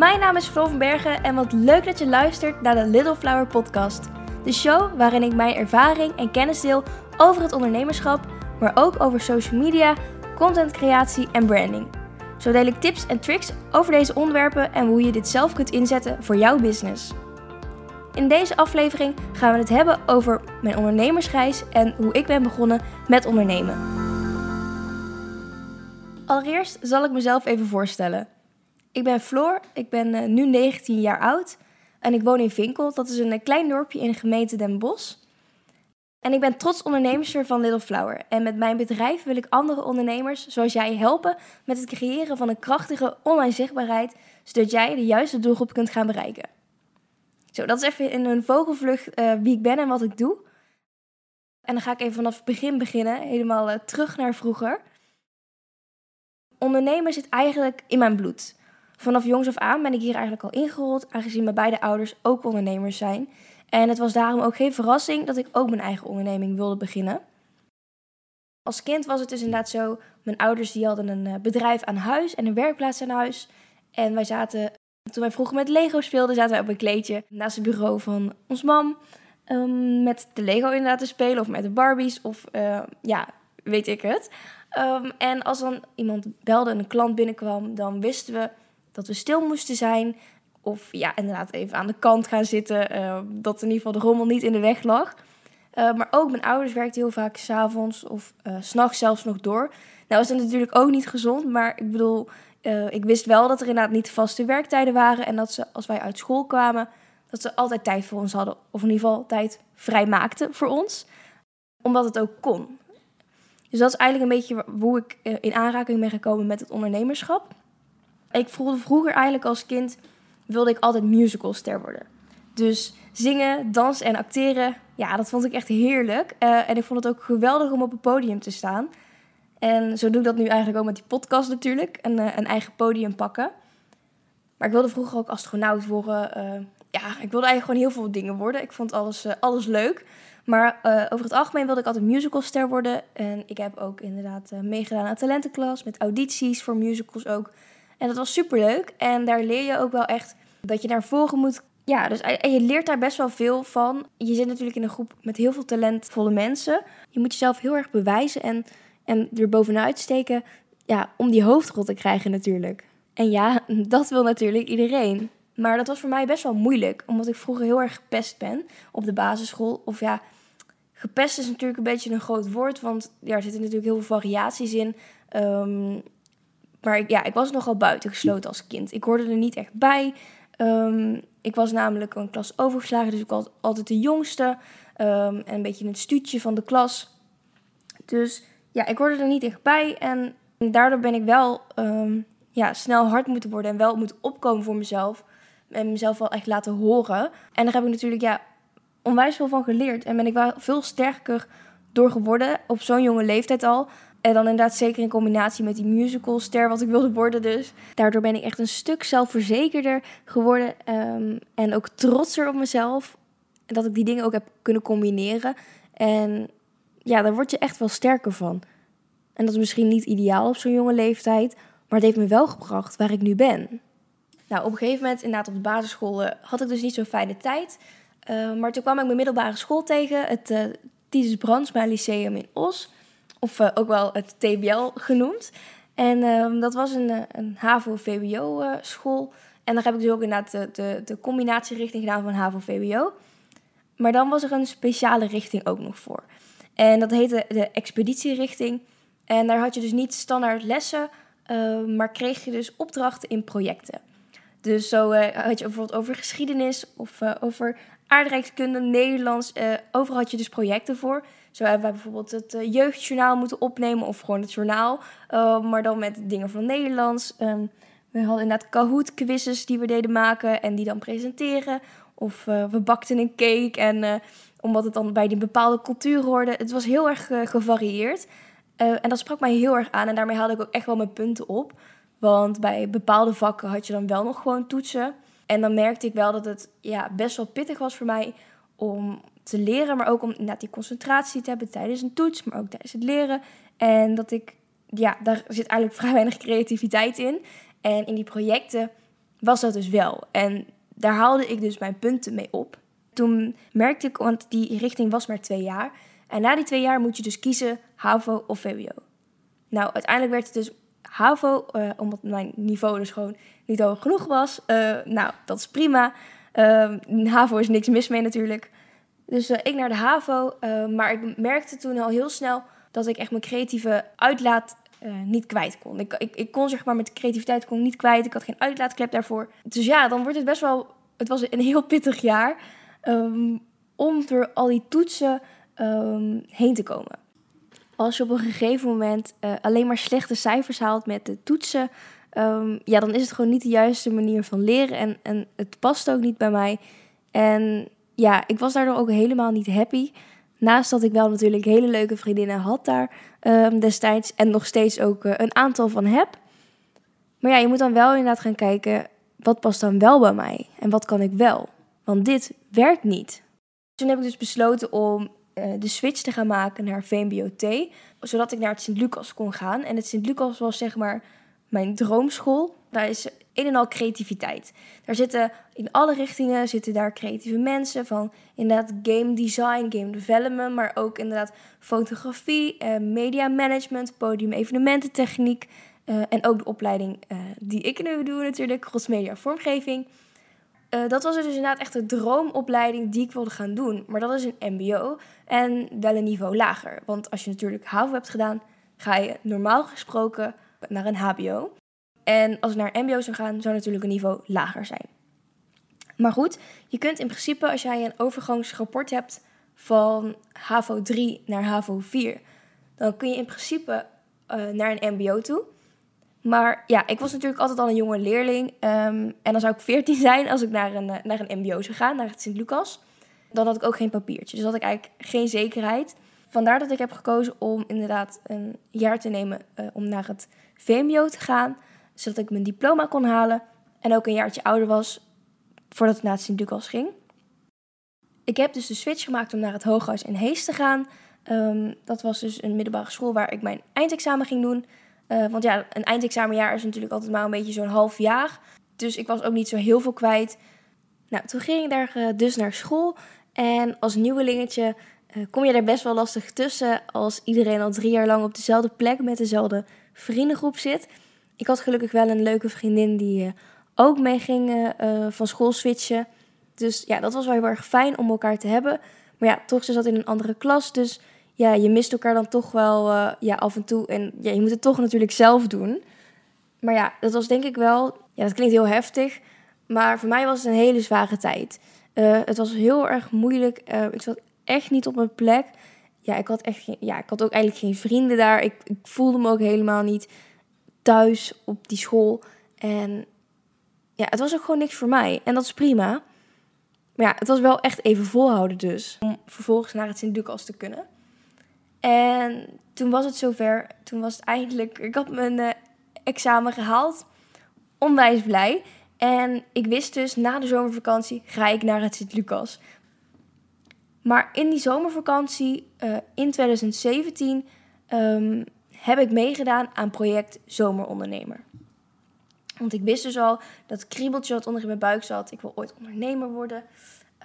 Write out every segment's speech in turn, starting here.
Mijn naam is Flo van Bergen en wat leuk dat je luistert naar de Little Flower podcast. De show waarin ik mijn ervaring en kennis deel over het ondernemerschap, maar ook over social media, contentcreatie en branding. Zo deel ik tips en tricks over deze onderwerpen en hoe je dit zelf kunt inzetten voor jouw business. In deze aflevering gaan we het hebben over mijn ondernemersreis en hoe ik ben begonnen met ondernemen. Allereerst zal ik mezelf even voorstellen. Ik ben Floor, ik ben eh, nu 19 jaar oud en ik woon in Vinkel. Dat is een eh, klein dorpje in de gemeente Den Bosch. En ik ben trots ondernemer van Little Flower. En met mijn bedrijf wil ik andere ondernemers zoals jij helpen met het creëren van een krachtige online zichtbaarheid, zodat jij de juiste doelgroep kunt gaan bereiken. Zo, dat is even in een vogelvlucht uh, wie ik ben en wat ik doe. En dan ga ik even vanaf het begin beginnen, helemaal terug naar vroeger. Ondernemen zit eigenlijk in mijn bloed. Vanaf jongs af aan ben ik hier eigenlijk al ingerold, aangezien mijn beide ouders ook ondernemers zijn. En het was daarom ook geen verrassing dat ik ook mijn eigen onderneming wilde beginnen. Als kind was het dus inderdaad zo, mijn ouders die hadden een eh, bedrijf aan huis en een werkplaats aan huis. En wij zaten, toen wij vroeger met Lego speelden, zaten wij op een kleedje naast het bureau van ons mam. Um, met de Lego inderdaad te spelen of met de Barbies of uh, ja, weet ik het. Um, en als dan iemand belde en een klant binnenkwam, dan wisten we dat we stil moesten zijn. Of ja, inderdaad even aan de kant gaan zitten. Uh, dat in ieder geval de rommel niet in de weg lag. Uh, maar ook mijn ouders werkten heel vaak s'avonds of uh, s'nachts zelfs nog door. Nou is dat natuurlijk ook niet gezond. Maar ik bedoel, ik wist wel dat er inderdaad niet vaste werktijden waren. En dat ze als wij uit school kwamen, dat ze altijd tijd voor ons hadden. Of in ieder geval tijd vrij maakten voor ons. Omdat het ook kon. Dus dat is eigenlijk een beetje hoe ik in aanraking ben gekomen met het ondernemerschap. Ik voelde vroeger eigenlijk als kind wilde ik altijd musicalster worden. Dus zingen, dansen en acteren, ja, dat vond ik echt heerlijk. Uh, en ik vond het ook geweldig om op een podium te staan. En zo doe ik dat nu eigenlijk ook met die podcast natuurlijk. Een, uh, een eigen podium pakken. Maar ik wilde vroeger ook astronaut worden. Uh, ja, ik wilde eigenlijk gewoon heel veel dingen worden. Ik vond alles, alles leuk. Maar over het algemeen wilde ik altijd musicalster worden. En ik heb ook inderdaad meegedaan aan talentenklas. Met audities voor musicals ook. En dat was super leuk. En daar leer je ook wel echt dat je naar voren moet. Ja, dus en je leert daar best wel veel van. Je zit natuurlijk in een groep met heel veel talentvolle mensen. Je moet jezelf heel erg bewijzen en, en er bovenuit steken. Ja, om die hoofdrol te krijgen natuurlijk. En ja, dat wil natuurlijk iedereen. Maar dat was voor mij best wel moeilijk, omdat ik vroeger heel erg gepest ben op de basisschool. Of ja, gepest is natuurlijk een beetje een groot woord, want ja, er zitten natuurlijk heel veel variaties in. Um, maar ik, ja, ik was nogal buitengesloten als kind. Ik hoorde er niet echt bij. Um, ik was namelijk een klas overgeslagen, dus ik was altijd de jongste. Um, en een beetje het stuutje van de klas. Dus ja, ik hoorde er niet echt bij. En daardoor ben ik wel um, ja, snel hard moeten worden en wel moeten opkomen voor mezelf. En mezelf wel echt laten horen. En daar heb ik natuurlijk ja, onwijs veel van geleerd. En ben ik wel veel sterker door geworden op zo'n jonge leeftijd al. En dan inderdaad zeker in combinatie met die musicalster wat ik wilde worden dus. Daardoor ben ik echt een stuk zelfverzekerder geworden. Um, en ook trotser op mezelf. Dat ik die dingen ook heb kunnen combineren. En ja, daar word je echt wel sterker van. En dat is misschien niet ideaal op zo'n jonge leeftijd. Maar het heeft me wel gebracht waar ik nu ben. Nou, op een gegeven moment, inderdaad op de basisschool, uh, had ik dus niet zo'n fijne tijd. Uh, maar toen kwam ik mijn middelbare school tegen. Het uh, Titus Brandsma Lyceum in Os. Of uh, ook wel het TBL genoemd. En uh, dat was een, een HAVO-VWO-school. Uh, en daar heb ik dus ook inderdaad de, de, de combinatierichting gedaan van HAVO-VWO. Maar dan was er een speciale richting ook nog voor. En dat heette de expeditierichting. En daar had je dus niet standaard lessen, maar kreeg je dus opdrachten in projecten. Dus zo had je bijvoorbeeld over geschiedenis of over aardrijkskunde, Nederlands. overal had je dus projecten voor. Zo hebben wij bijvoorbeeld het uh, jeugdjournaal moeten opnemen of gewoon het journaal, uh, maar dan met dingen van Nederlands. Um, we hadden inderdaad Kahoot quizzes die we deden maken en die dan presenteren. Of uh, we bakten een cake en omdat het dan bij die bepaalde cultuur hoorde. Het was heel erg gevarieerd. en dat sprak mij heel erg aan en daarmee haalde ik ook echt wel mijn punten op. Want bij bepaalde vakken had je dan wel nog gewoon toetsen. En dan merkte ik wel dat het ja, best wel pittig was voor mij om te leren, maar ook om inderdaad die concentratie te hebben tijdens een toets, maar ook tijdens het leren. En dat ik, ja, daar zit eigenlijk vrij weinig creativiteit in. En in die projecten, was dat dus wel. En daar haalde ik dus mijn punten mee op. Toen merkte ik, want die richting was maar twee jaar. En na die twee jaar moet je dus kiezen HAVO of VWO. Nou, uiteindelijk werd het dus HAVO, uh, omdat mijn niveau dus gewoon niet hoog genoeg was. Uh, nou, dat is prima. Uh, HAVO is niks mis mee natuurlijk. Dus ik naar de HAVO. maar ik merkte toen al heel snel dat ik echt mijn creatieve uitlaat niet kwijt kon. Ik, ik, kon zeg maar met creativiteit kon niet kwijt. Ik had geen uitlaatklep daarvoor. Dus ja, dan wordt het best wel... Het was een heel pittig jaar um, om door al die toetsen um, heen te komen. Als je op een gegeven moment alleen maar slechte cijfers haalt met de toetsen, um, ja, dan is het gewoon niet de juiste manier van leren en, en het past ook niet bij mij. En ja, ik was daardoor ook helemaal niet happy. Naast dat ik wel natuurlijk hele leuke vriendinnen had daar um, destijds en nog steeds ook uh, een aantal van heb. Maar ja, je moet dan wel inderdaad gaan kijken, wat past dan wel bij mij en wat kan ik wel? Want dit werkt niet. Toen heb ik dus besloten om uh, de switch te gaan maken naar VMBOT. Zodat ik naar het Sint-Lucas kon gaan. En het Sint-Lucas was zeg maar mijn droomschool. Daar is een en al creativiteit. Daar zitten in alle richtingen zitten daar creatieve mensen. Van inderdaad game design, game development. Maar ook inderdaad fotografie, uh, media management, podium evenemententechniek. Uh, en ook de opleiding uh, die ik nu doe natuurlijk, crossmedia vormgeving. Uh, dat was dus inderdaad echt de droomopleiding die ik wilde gaan doen. Maar dat is een MBO en wel een niveau lager. Want als je natuurlijk HAVO hebt gedaan, ga je normaal gesproken naar een HBO. En als ik naar MBO zou gaan, zou natuurlijk een niveau lager zijn. Maar goed, je kunt in principe, als jij een overgangsrapport hebt van HAVO 3 naar HAVO 4, dan kun je in principe uh, naar een MBO toe. Maar ja, ik was natuurlijk altijd al een jonge leerling. Um, en dan zou ik 14 zijn als ik naar een, eh, naar een MBO zou gaan, naar het Sint-Lucas. Dan had ik ook geen papiertje. Dus had ik eigenlijk geen zekerheid. Vandaar dat ik heb gekozen om inderdaad een jaar te nemen uh, om naar het VMBO te gaan. Zodat ik mijn diploma kon halen. En ook een jaartje ouder was voordat ik naar het Sint-Lucas ging. Ik heb dus de switch gemaakt om naar het Hooghuis in Hees te gaan. Um, dat was dus een middelbare school waar ik mijn eindexamen ging doen. Uh, want ja, een eindexamenjaar is natuurlijk altijd maar een beetje zo'n half jaar. Dus ik was ook niet zo heel veel kwijt. Nou, toen ging ik daar uh, dus naar school. En als nieuwelingetje uh, kom je er best wel lastig tussen als iedereen al drie jaar lang op dezelfde plek met dezelfde vriendengroep zit. Ik had gelukkig wel een leuke vriendin die ook mee ging van school switchen. Dus ja, dat was wel heel erg fijn om elkaar te hebben. Maar ja, toch ze zat in een andere klas. Dus ja, je mist elkaar dan toch wel ja, af en toe. En ja, je moet het toch natuurlijk zelf doen. Maar ja, dat was denk ik wel... Ja, dat klinkt heel heftig. Maar voor mij was het een hele zware tijd. Het was heel erg moeilijk. Ik zat echt niet op mijn plek. Ja, ik had, echt ja, ik had ook eigenlijk geen vrienden daar. Ik, ik voelde me ook helemaal niet thuis op die school. En ja, het was ook gewoon niks voor mij. En dat is prima. Maar ja, het was wel echt even volhouden dus. Om vervolgens naar het Sint-Lucas te kunnen. En toen was het zover. Toen was het eindelijk. Ik had mijn uh, examen gehaald. Onwijs blij. En ik wist dus na de zomervakantie ga ik naar het Sint-Lucas. Maar in die zomervakantie uh, in 2017 um, ehm, heb ik meegedaan aan project Zomerondernemer. Want ik wist dus al dat kriebeltje wat onder in mijn buik zat. Ik wil ooit ondernemer worden.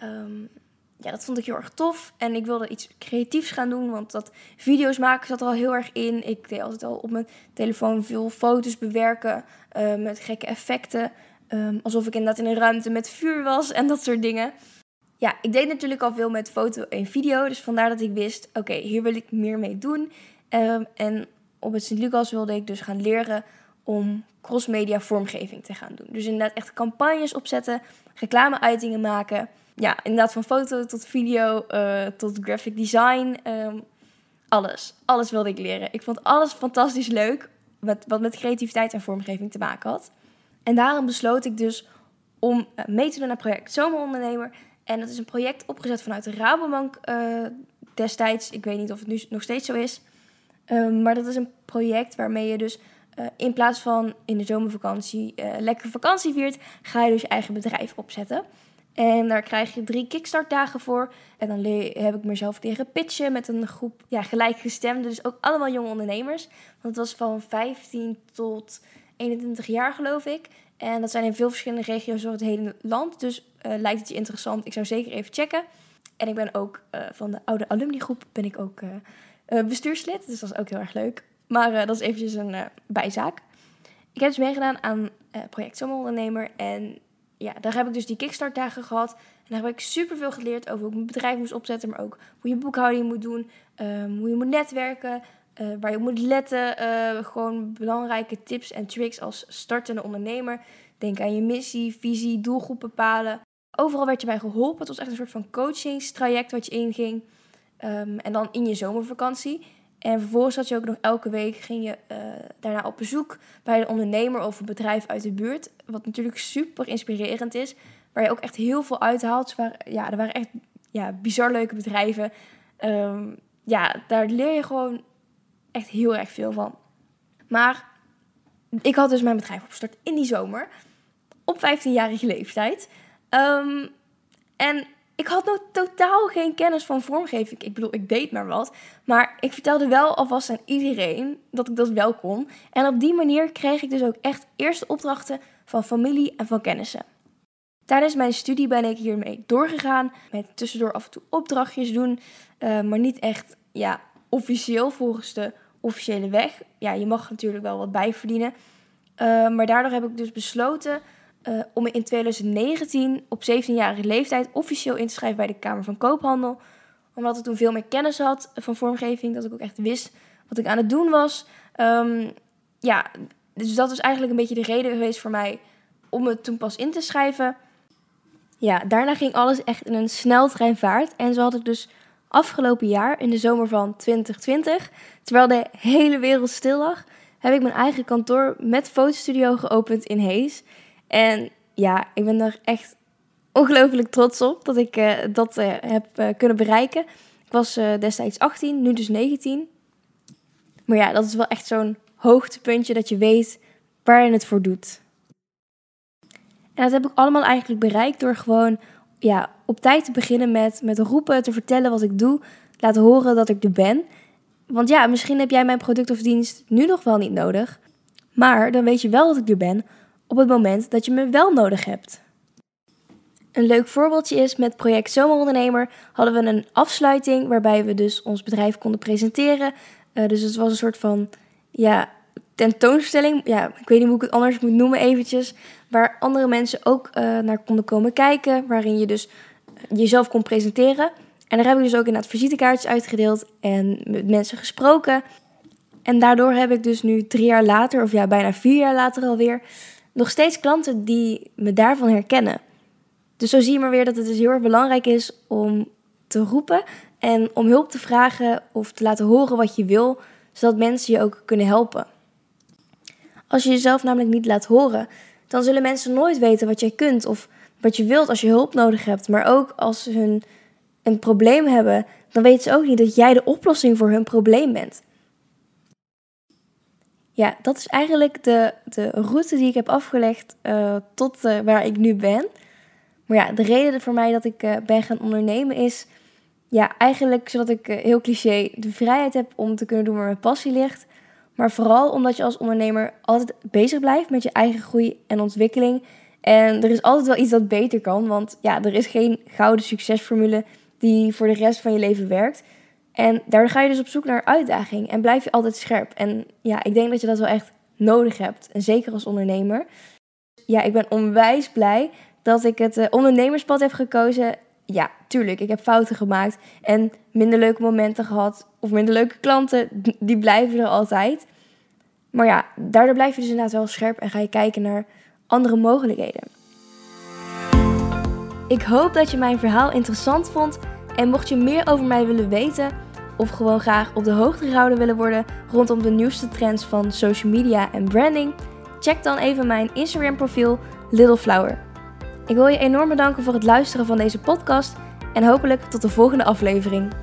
Um, ja, dat vond ik heel erg tof. En ik wilde iets creatiefs gaan doen, want dat video's maken zat er al heel erg in. Ik deed altijd al op mijn telefoon veel foto's bewerken uh, met gekke effecten. Um, alsof ik inderdaad in een ruimte met vuur was en dat soort dingen. Ja, ik deed natuurlijk al veel met foto en video. Dus vandaar dat ik wist, oké, hier wil ik meer mee doen. Um, en op het Sint-Lucas wilde ik dus gaan leren om crossmedia vormgeving te gaan doen. Dus inderdaad echt campagnes opzetten, reclame-uitingen maken ja, inderdaad van foto tot video uh, tot graphic design. Um, alles. Alles wilde ik leren. Ik vond alles fantastisch leuk. Met, wat met creativiteit en vormgeving te maken had. En daarom besloot ik dus om uh, mee te doen aan project Zomerondernemer. En dat is een project opgezet vanuit de Rabobank uh, destijds. Ik weet niet of het nu nog steeds zo is. Um, maar dat is een project waarmee je dus in plaats van in de zomervakantie lekker vakantie viert, ga je dus je eigen bedrijf opzetten. En daar krijg je drie kickstartdagen voor. En dan heb ik mezelf leren pitchen met een groep ja, gelijkgestemden. Dus ook allemaal jonge ondernemers. Want het was van 15 tot 21 jaar, geloof ik. En dat zijn in veel verschillende regio's door het hele land. Dus lijkt het je interessant, ik zou zeker even checken. En ik ben ook van de oude alumnigroep, ben ik ook bestuurslid. Dus dat is ook heel erg leuk. Maar dat is eventjes een bijzaak. Ik heb dus meegedaan aan project Zomerondernemer. En ja, daar heb ik dus die kickstartdagen gehad. En daar heb ik super veel geleerd over hoe ik mijn bedrijf moest opzetten, maar ook hoe je boekhouding moet doen, um, hoe je moet netwerken, waar je moet letten. Gewoon belangrijke tips en tricks als startende ondernemer. Denk aan je missie, visie, doelgroep bepalen. Overal werd je bij geholpen. Het was echt een soort van coachingstraject wat je inging. Um, en dan in je zomervakantie. En vervolgens had je ook nog elke week ging je uh, daarna op bezoek bij een ondernemer of een bedrijf uit de buurt. Wat natuurlijk super inspirerend is. Waar je ook echt heel veel uithaalt. Waar, ja, er waren echt ja, bizar leuke bedrijven. Um, ja, daar leer je gewoon echt heel erg veel van. Maar ik had dus mijn bedrijf opgestart in die zomer. Op 15-jarige leeftijd. Um, en ik had nog totaal geen kennis van vormgeving. Ik bedoel, ik deed maar wat. Maar ik vertelde wel alvast aan iedereen dat ik dat wel kon. En op die manier kreeg ik dus ook echt eerste opdrachten van familie en van kennissen. Tijdens mijn studie ben ik hiermee doorgegaan. Met tussendoor af en toe opdrachtjes doen. Uh, maar niet echt ja, officieel volgens de officiële weg. Ja, je mag natuurlijk wel wat bijverdienen. Uh, maar daardoor heb ik dus besloten uh, om me in 2019 op 17-jarige leeftijd officieel in te schrijven bij de Kamer van Koophandel. Omdat ik toen veel meer kennis had van vormgeving, dat ik ook echt wist wat ik aan het doen was. Um, ja, dus dat is eigenlijk een beetje de reden geweest voor mij om me toen pas in te schrijven. Ja, daarna ging alles echt in een sneltreinvaart. En zo had ik dus afgelopen jaar, in de zomer van 2020, terwijl de hele wereld stil lag, heb ik mijn eigen kantoor met fotostudio geopend in Hees. En ja, ik ben er echt ongelooflijk trots op dat ik uh, dat uh, heb uh, kunnen bereiken. Ik was destijds 18, nu dus 19. Maar ja, dat is wel echt zo'n hoogtepuntje dat je weet waar je het voor doet. En dat heb ik allemaal eigenlijk bereikt door gewoon ja, op tijd te beginnen met, met roepen, te vertellen wat ik doe, laten horen dat ik er ben. Want ja, misschien heb jij mijn product of dienst nu nog wel niet nodig. Maar dan weet je wel dat ik er ben op het moment dat je me wel nodig hebt. Een leuk voorbeeldje is met project Zomerondernemer hadden we een afsluiting waarbij we dus ons bedrijf konden presenteren. Uh, dus het was een soort van ja, tentoonstelling. Ja, ik weet niet hoe ik het anders moet noemen eventjes. Waar andere mensen ook uh, naar konden komen kijken. Waarin je dus jezelf kon presenteren. En daar heb ik dus ook inderdaad visitekaartjes uitgedeeld en met mensen gesproken. En daardoor heb ik dus nu drie jaar later, of ja, bijna vier jaar later alweer, nog steeds klanten die me daarvan herkennen. Dus zo zie je maar weer dat het dus heel erg belangrijk is om te roepen en om hulp te vragen of te laten horen wat je wil, zodat mensen je ook kunnen helpen. Als je jezelf namelijk niet laat horen, dan zullen mensen nooit weten wat jij kunt of wat je wilt als je hulp nodig hebt. Maar ook als ze hun een probleem hebben, dan weten ze ook niet dat jij de oplossing voor hun probleem bent. Ja, dat is eigenlijk de, de route die ik heb afgelegd uh, tot uh, waar ik nu ben. Maar ja, de reden voor mij dat ik uh, ben gaan ondernemen is... Ja, eigenlijk zodat ik heel cliché de vrijheid heb om te kunnen doen waar mijn passie ligt. Maar vooral omdat je als ondernemer altijd bezig blijft met je eigen groei en ontwikkeling. En er is altijd wel iets dat beter kan. Want ja, er is geen gouden succesformule die voor de rest van je leven werkt. En daar ga je dus op zoek naar uitdaging en blijf je altijd scherp. En ja, ik denk dat je dat wel echt nodig hebt. En zeker als ondernemer. Ja, ik ben onwijs blij dat ik het uh, ondernemerspad heb gekozen. Ja, tuurlijk, ik heb fouten gemaakt en minder leuke momenten gehad. Of minder leuke klanten, die blijven er altijd. Maar ja, daardoor blijf je dus inderdaad wel scherp en ga je kijken naar andere mogelijkheden. Ik hoop dat je mijn verhaal interessant vond. En mocht je meer over mij willen weten of gewoon graag op de hoogte gehouden willen worden rondom de nieuwste trends van social media en branding, check dan even mijn Instagram profiel Little Flower. Ik wil je enorm bedanken voor het luisteren van deze podcast en hopelijk tot de volgende aflevering.